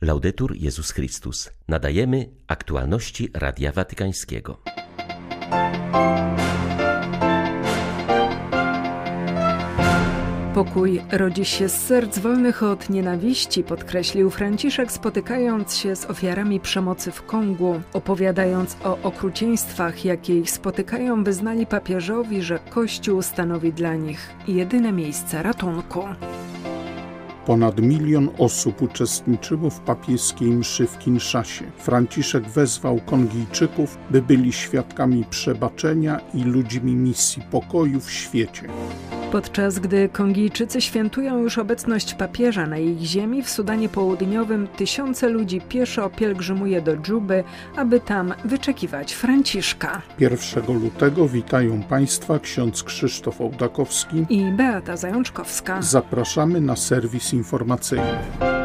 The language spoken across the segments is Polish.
Laudetur Jezus Chrystus. Nadajemy aktualności Radia Watykańskiego. Pokój rodzi się z serc wolnych od nienawiści, podkreślił Franciszek, spotykając się z ofiarami przemocy w Kongu. Opowiadając o okrucieństwach, jakie ich spotykają, wyznali papieżowi, że Kościół stanowi dla nich jedyne miejsce ratunku. Ponad milion osób uczestniczyło w papieskiej mszy w Kinszasie. Franciszek wezwał Kongijczyków, by byli świadkami przebaczenia i ludźmi misji pokoju w świecie. Podczas gdy Kongijczycy świętują już obecność papieża na ich ziemi, w Sudanie Południowym tysiące ludzi pieszo pielgrzymuje do Dżuby, aby tam wyczekiwać Franciszka. 1 lutego witają Państwa ksiądz Krzysztof Ołdakowski i Beata Zajączkowska. Zapraszamy na serwis informacyjny.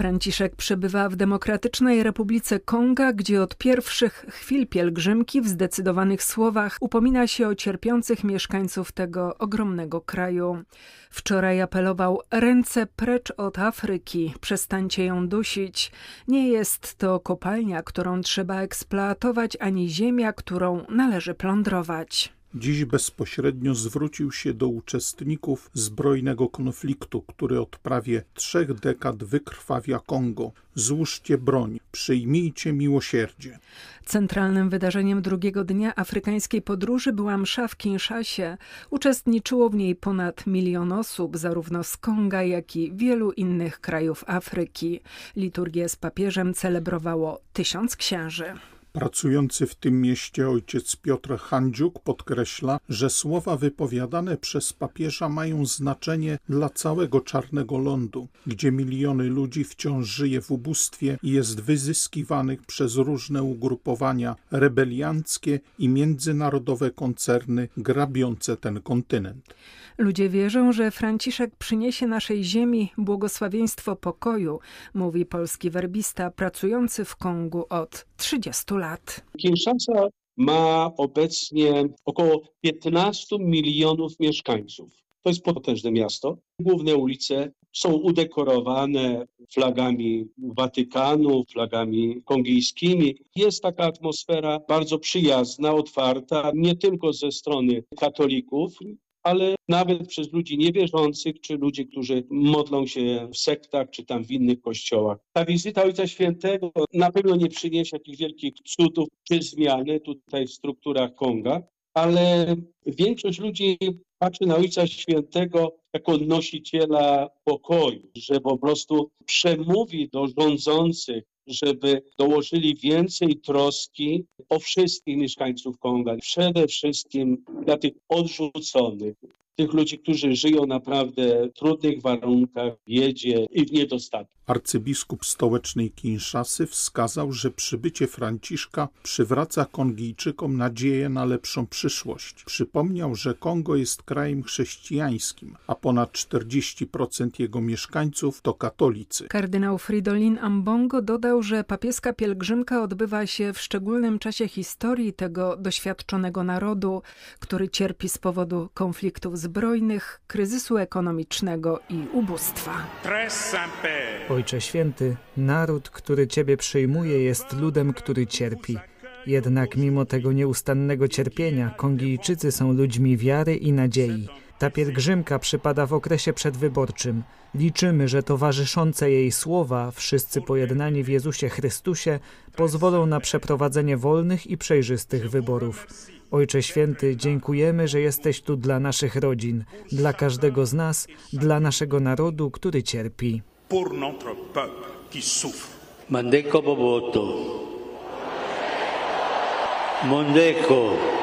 Franciszek przebywa w Demokratycznej Republice Konga, gdzie od pierwszych chwil pielgrzymki w zdecydowanych słowach upomina się o cierpiących mieszkańców tego ogromnego kraju. Wczoraj apelował: ręce precz od Afryki, przestańcie ją dusić. Nie jest to kopalnia, którą trzeba eksploatować, ani ziemia, którą należy plądrować. Dziś bezpośrednio zwrócił się do uczestników zbrojnego konfliktu, który od prawie trzech dekad wykrwawia Kongo. Złóżcie broń, przyjmijcie miłosierdzie. Centralnym wydarzeniem drugiego dnia afrykańskiej podróży była msza w Kinszasie. Uczestniczyło w niej ponad milion osób, zarówno z Konga, jak i wielu innych krajów Afryki. Liturgię z papieżem celebrowało tysiąc księży. Pracujący w tym mieście ojciec Piotr Handziuk podkreśla, że słowa wypowiadane przez papieża mają znaczenie dla całego czarnego lądu, gdzie miliony ludzi wciąż żyje w ubóstwie i jest wyzyskiwanych przez różne ugrupowania rebelianckie i międzynarodowe koncerny grabiące ten kontynent. Ludzie wierzą, że Franciszek przyniesie naszej ziemi błogosławieństwo pokoju, mówi polski werbista pracujący w Kongu od 30 lat. Kinshasa ma obecnie około 15 milionów mieszkańców. To jest potężne miasto. Główne ulice są udekorowane flagami Watykanu, flagami kongijskimi. Jest taka atmosfera bardzo przyjazna, otwarta, nie tylko ze strony katolików, ale nawet przez ludzi niewierzących, czy ludzi, którzy modlą się w sektach, czy tam w innych kościołach. Ta wizyta Ojca Świętego na pewno nie przyniesie jakichś wielkich cudów czy zmiany tutaj w strukturach Konga, ale większość ludzi patrzy na Ojca Świętego jako nosiciela pokoju, że po prostu przemówi do rządzących, żeby dołożyli więcej troski o wszystkich mieszkańców Konga, przede wszystkim dla tych odrzuconych, tych ludzi, którzy żyją naprawdę w trudnych warunkach, w biedzie i w niedostatku. Arcybiskup stołecznej Kinszasy wskazał, że przybycie Franciszka przywraca Kongijczykom nadzieję na lepszą przyszłość. Przypomniał, że Kongo jest krajem chrześcijańskim, a ponad 40% jego mieszkańców to katolicy. Kardynał Fridolin Ambongo dodał, że papieska pielgrzymka odbywa się w szczególnym czasie historii tego doświadczonego narodu, który cierpi z powodu konfliktów zbrojnych, kryzysu ekonomicznego i ubóstwa. Ojcze Święty, naród, który Ciebie przyjmuje, jest ludem, który cierpi. Jednak mimo tego nieustannego cierpienia, Kongijczycy są ludźmi wiary i nadziei. Ta pielgrzymka przypada w okresie przedwyborczym. Liczymy, że towarzyszące jej słowa, wszyscy pojednani w Jezusie Chrystusie, pozwolą na przeprowadzenie wolnych i przejrzystych wyborów. Ojcze Święty, dziękujemy, że jesteś tu dla naszych rodzin, dla każdego z nas, dla naszego narodu, który cierpi. Pour notre peuple qui souffre. Mandeko Boboto. Mondeko.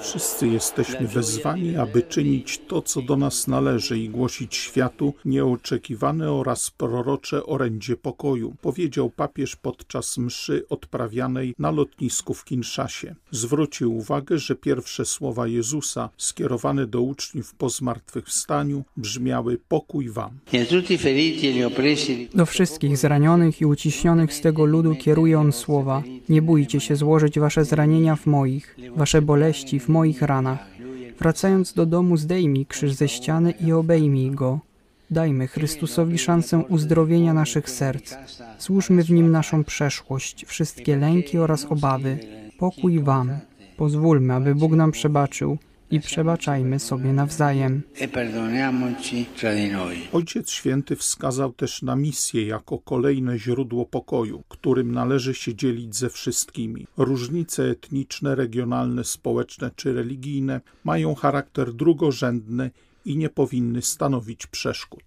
Wszyscy jesteśmy wezwani, aby czynić to, co do nas należy i głosić światu nieoczekiwane oraz prorocze orędzie pokoju, powiedział papież podczas mszy odprawianej na lotnisku w Kinszasie. Zwrócił uwagę, że pierwsze słowa Jezusa skierowane do uczniów po zmartwychwstaniu brzmiały pokój wam. Do wszystkich zranionych i uciśnionych z tego ludu kieruje on słowa: Nie bójcie się złożyć wasze zranienia w moich, wasze boleści w moich ranach. Wracając do domu, zdejmij krzyż ze ściany i obejmij go. Dajmy Chrystusowi szansę uzdrowienia naszych serc. Złóżmy w nim naszą przeszłość, wszystkie lęki oraz obawy. Pokój Wam. Pozwólmy, aby Bóg nam przebaczył i przebaczajmy sobie nawzajem. Ojciec Święty wskazał też na misję jako kolejne źródło pokoju, którym należy się dzielić ze wszystkimi. Różnice etniczne, regionalne, społeczne czy religijne mają charakter drugorzędny i nie powinny stanowić przeszkód.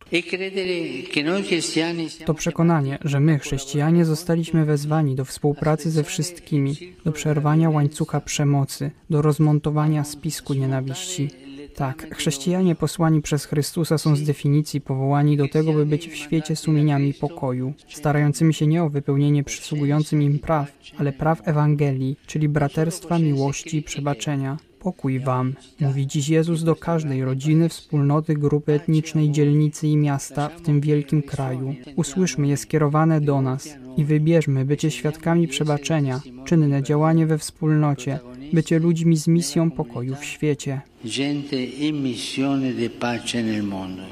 To przekonanie, że my, chrześcijanie, zostaliśmy wezwani do współpracy ze wszystkimi, do przerwania łańcucha przemocy, do rozmontowania spisku nienawiści. Tak, chrześcijanie posłani przez Chrystusa są z definicji powołani do tego, by być w świecie sumieniami pokoju, starającymi się nie o wypełnienie przysługującym im praw, ale praw Ewangelii, czyli braterstwa, miłości i przebaczenia. Pokój wam, mówi dziś Jezus do każdej rodziny, wspólnoty, grupy etnicznej, dzielnicy i miasta w tym wielkim kraju. Usłyszmy je skierowane do nas i wybierzmy bycie świadkami przebaczenia, czynne działanie we wspólnocie, bycie ludźmi z misją pokoju w świecie. Gente in missione di pace nel mondo.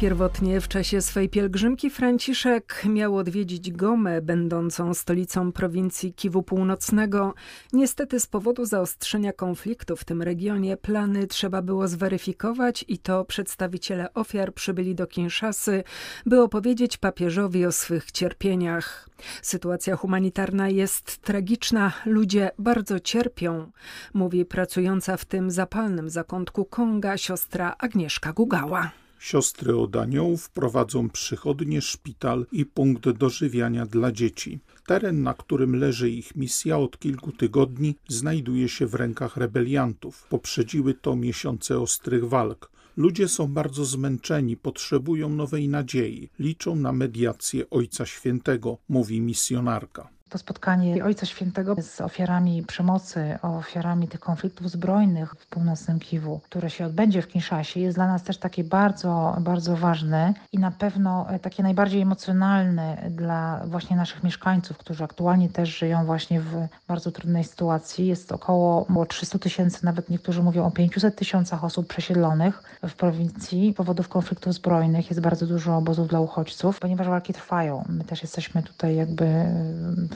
Pierwotnie w czasie swej pielgrzymki Franciszek miał odwiedzić Gomę, będącą stolicą prowincji Kiwu Północnego. Niestety z powodu zaostrzenia konfliktu w tym regionie plany trzeba było zweryfikować i to przedstawiciele ofiar przybyli do Kinszasy, by opowiedzieć papieżowi o swych cierpieniach. Sytuacja humanitarna jest tragiczna, ludzie bardzo cierpią, mówi pracująca w tym zapalnym zakątku Konga siostra Agnieszka Gugała. Siostry od aniołów prowadzą przychodnie, szpital i punkt dożywiania dla dzieci. Teren, na którym leży ich misja od kilku tygodni, znajduje się w rękach rebeliantów. Poprzedziły to miesiące ostrych walk. Ludzie są bardzo zmęczeni, potrzebują nowej nadziei, liczą na mediację Ojca Świętego, mówi misjonarka. To spotkanie Ojca Świętego z ofiarami przemocy, ofiarami tych konfliktów zbrojnych w północnym Kiwu, które się odbędzie w Kinszasie, jest dla nas też takie bardzo, bardzo ważne i na pewno takie najbardziej emocjonalne dla właśnie naszych mieszkańców, którzy aktualnie też żyją właśnie w bardzo trudnej sytuacji. Jest około 300 tysięcy, nawet niektórzy mówią o 500 tysiącach osób przesiedlonych w prowincji z powodów konfliktów zbrojnych. Jest bardzo dużo obozów dla uchodźców, ponieważ walki trwają. My też jesteśmy tutaj jakby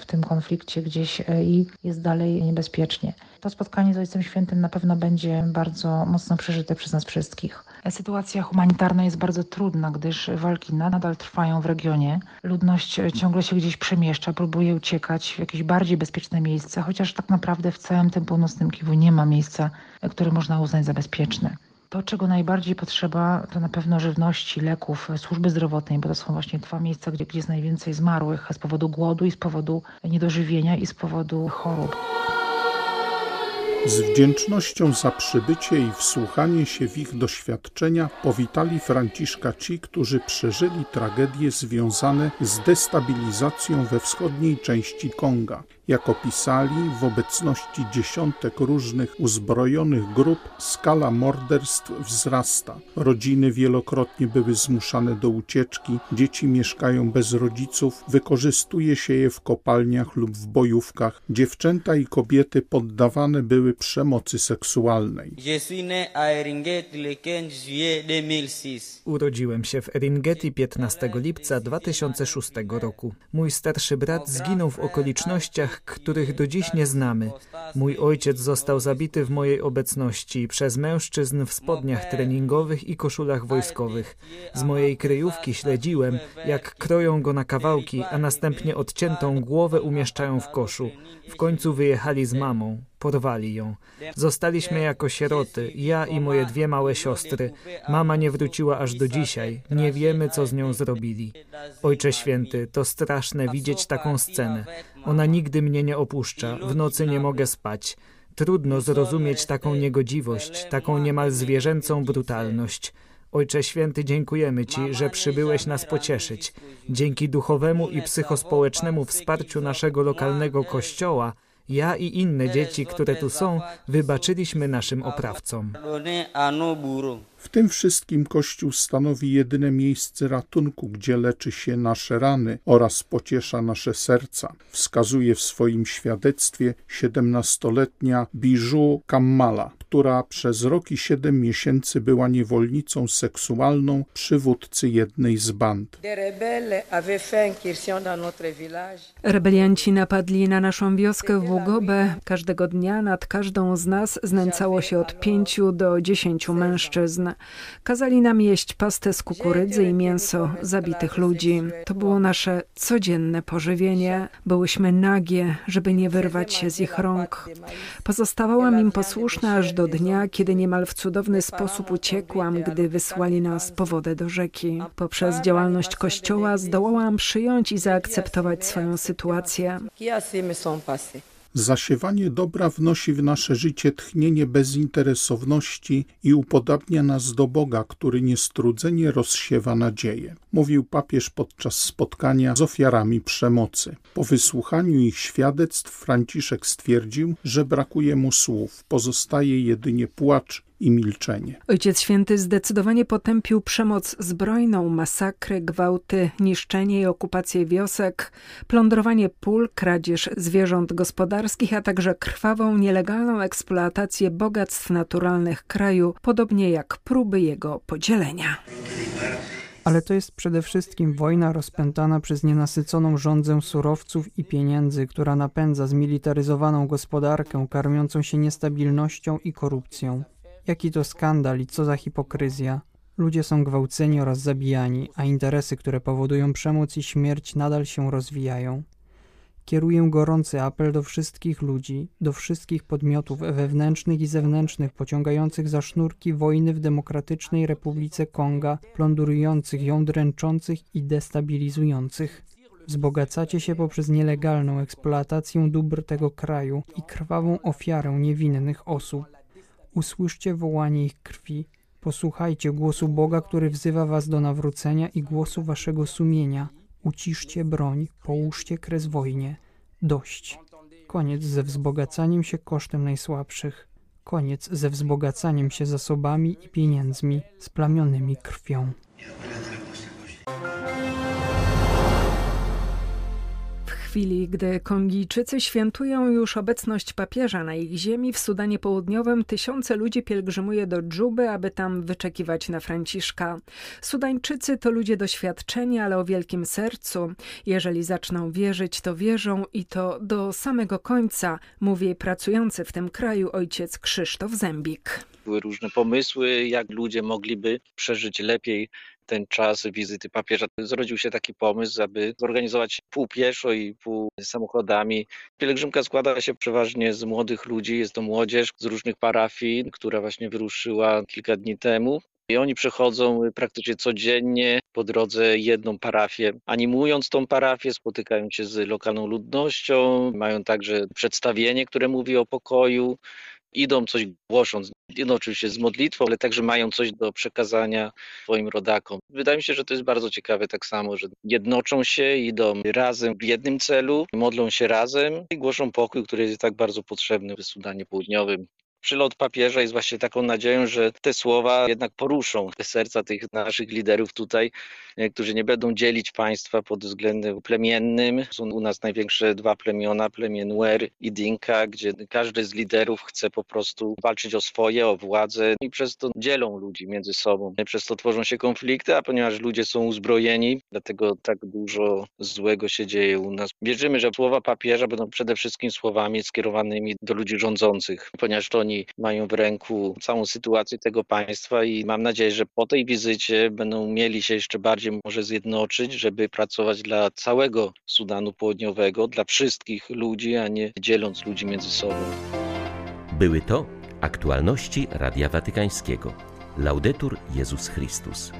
w tym konflikcie gdzieś e, i jest dalej niebezpiecznie. To spotkanie z Ojcem Świętym na pewno będzie bardzo mocno przeżyte przez nas wszystkich. Sytuacja humanitarna jest bardzo trudna, gdyż walki nadal trwają w regionie. Ludność ciągle się gdzieś przemieszcza, próbuje uciekać w jakieś bardziej bezpieczne miejsca, chociaż tak naprawdę w całym tym północnym Kiwu nie ma miejsca, które można uznać za bezpieczne. To, czego najbardziej potrzeba, to na pewno żywności, leków, służby zdrowotnej, bo to są właśnie dwa miejsca, gdzie, gdzie jest najwięcej zmarłych z powodu głodu i z powodu niedożywienia i z powodu chorób. Z wdzięcznością za przybycie i wsłuchanie się w ich doświadczenia powitali Franciszka ci, którzy przeżyli tragedie związane z destabilizacją we wschodniej części Konga. Jak opisali, w obecności dziesiątek różnych uzbrojonych grup skala morderstw wzrasta. Rodziny wielokrotnie były zmuszane do ucieczki, dzieci mieszkają bez rodziców, wykorzystuje się je w kopalniach lub w bojówkach. Dziewczęta i kobiety poddawane były przemocy seksualnej. Urodziłem się w Eringeti 15 lipca 2006 roku. Mój starszy brat zginął w okolicznościach, których do dziś nie znamy. Mój ojciec został zabity w mojej obecności przez mężczyzn w spodniach treningowych i koszulach wojskowych. Z mojej kryjówki śledziłem, jak kroją go na kawałki, a następnie odciętą głowę umieszczają w koszu. W końcu wyjechali z mamą. Porwali ją. Zostaliśmy jako sieroty, ja i moje dwie małe siostry. Mama nie wróciła aż do dzisiaj. Nie wiemy, co z nią zrobili. Ojcze Święty, to straszne widzieć taką scenę. Ona nigdy mnie nie opuszcza. W nocy nie mogę spać. Trudno zrozumieć taką niegodziwość, taką niemal zwierzęcą brutalność. Ojcze Święty, dziękujemy Ci, że przybyłeś nas pocieszyć. Dzięki duchowemu i psychospołecznemu wsparciu naszego lokalnego kościoła, ja i inne dzieci, które tu są, wybaczyliśmy naszym oprawcom. W tym wszystkim Kościół stanowi jedyne miejsce ratunku, gdzie leczy się nasze rany oraz pociesza nasze serca, wskazuje w swoim świadectwie 17-letnia Bijou Kammala, która przez rok i siedem miesięcy była niewolnicą seksualną przywódcy jednej z band. Rebelianci napadli na naszą wioskę w Ługobę. Każdego dnia nad każdą z nas znęcało się od pięciu do dziesięciu mężczyzn. Kazali nam jeść pastę z kukurydzy i mięso zabitych ludzi. To było nasze codzienne pożywienie. Byłyśmy nagie, żeby nie wyrwać się z ich rąk. Pozostawałam im posłuszna aż do dnia, kiedy niemal w cudowny sposób uciekłam, gdy wysłali nas po wodę do rzeki. Poprzez działalność Kościoła zdołałam przyjąć i zaakceptować swoją sytuację. Zasiewanie dobra wnosi w nasze życie tchnienie bezinteresowności i upodabnia nas do Boga, który niestrudzenie rozsiewa nadzieję, mówił papież podczas spotkania z ofiarami przemocy. Po wysłuchaniu ich świadectw Franciszek stwierdził, że brakuje mu słów, pozostaje jedynie płacz i milczenie. Ojciec Święty zdecydowanie potępił przemoc zbrojną, masakry, gwałty, niszczenie i okupację wiosek, plądrowanie pól, kradzież zwierząt gospodarskich, a także krwawą, nielegalną eksploatację bogactw naturalnych kraju, podobnie jak próby jego podzielenia. Ale to jest przede wszystkim wojna rozpętana przez nienasyconą rządzę surowców i pieniędzy, która napędza zmilitaryzowaną gospodarkę karmiącą się niestabilnością i korupcją. Jaki to skandal i co za hipokryzja. Ludzie są gwałceni oraz zabijani, a interesy, które powodują przemoc i śmierć, nadal się rozwijają. Kieruję gorący apel do wszystkich ludzi, do wszystkich podmiotów wewnętrznych i zewnętrznych pociągających za sznurki wojny w Demokratycznej Republice Konga, plądrujących ją dręczących i destabilizujących. Wzbogacacie się poprzez nielegalną eksploatację dóbr tego kraju i krwawą ofiarę niewinnych osób. Usłyszcie wołanie ich krwi, posłuchajcie głosu Boga, który wzywa was do nawrócenia i głosu waszego sumienia. Uciszcie broń, połóżcie kres wojnie. Dość. Koniec ze wzbogacaniem się kosztem najsłabszych. Koniec ze wzbogacaniem się zasobami i pieniędzmi splamionymi krwią. Chwili, gdy Kongijczycy świętują już obecność papieża na ich ziemi, w Sudanie Południowym tysiące ludzi pielgrzymuje do Dżuby, aby tam wyczekiwać na Franciszka. Sudańczycy to ludzie doświadczeni, ale o wielkim sercu. Jeżeli zaczną wierzyć, to wierzą i to do samego końca, mówi pracujący w tym kraju ojciec Krzysztof Zębik. Były różne pomysły, jak ludzie mogliby przeżyć lepiej ten czas wizyty papieża. Zrodził się taki pomysł, aby zorganizować pół pieszo i pół samochodami. Pielgrzymka składa się przeważnie z młodych ludzi, jest to młodzież z różnych parafii, która właśnie wyruszyła kilka dni temu. I oni przechodzą praktycznie codziennie po drodze jedną parafię, animując tą parafię, spotykają się z lokalną ludnością, mają także przedstawienie, które mówi o pokoju, idą coś głosząc, idą oczywiście z modlitwą, ale także mają coś do przekazania swoim rodakom. Wydaje mi się, że to jest bardzo ciekawe tak samo, że jednoczą się, idą razem w jednym celu, modlą się razem i głoszą pokój, który jest tak bardzo potrzebny w Sudanie Południowym przylot papieża jest właśnie taką nadzieją, że te słowa jednak poruszą te serca tych naszych liderów tutaj, e, którzy nie będą dzielić państwa pod względem plemiennym. Są u nas największe dwa plemiona, plemię Nuer i Dinka, gdzie każdy z liderów chce po prostu walczyć o swoje, o władzę i przez to dzielą ludzi między sobą. Przez to tworzą się konflikty, a ponieważ ludzie są uzbrojeni, dlatego tak dużo złego się dzieje u nas. Wierzymy, że słowa papieża będą przede wszystkim słowami skierowanymi do ludzi rządzących, ponieważ to oni mają w ręku całą sytuację tego państwa i mam nadzieję, że po tej wizycie będą mieli się jeszcze bardziej może zjednoczyć, żeby pracować dla całego Sudanu Południowego, dla wszystkich ludzi, a nie dzieląc ludzi między sobą. Były to aktualności Radia Watykańskiego. Laudetur Jezus Chrystus.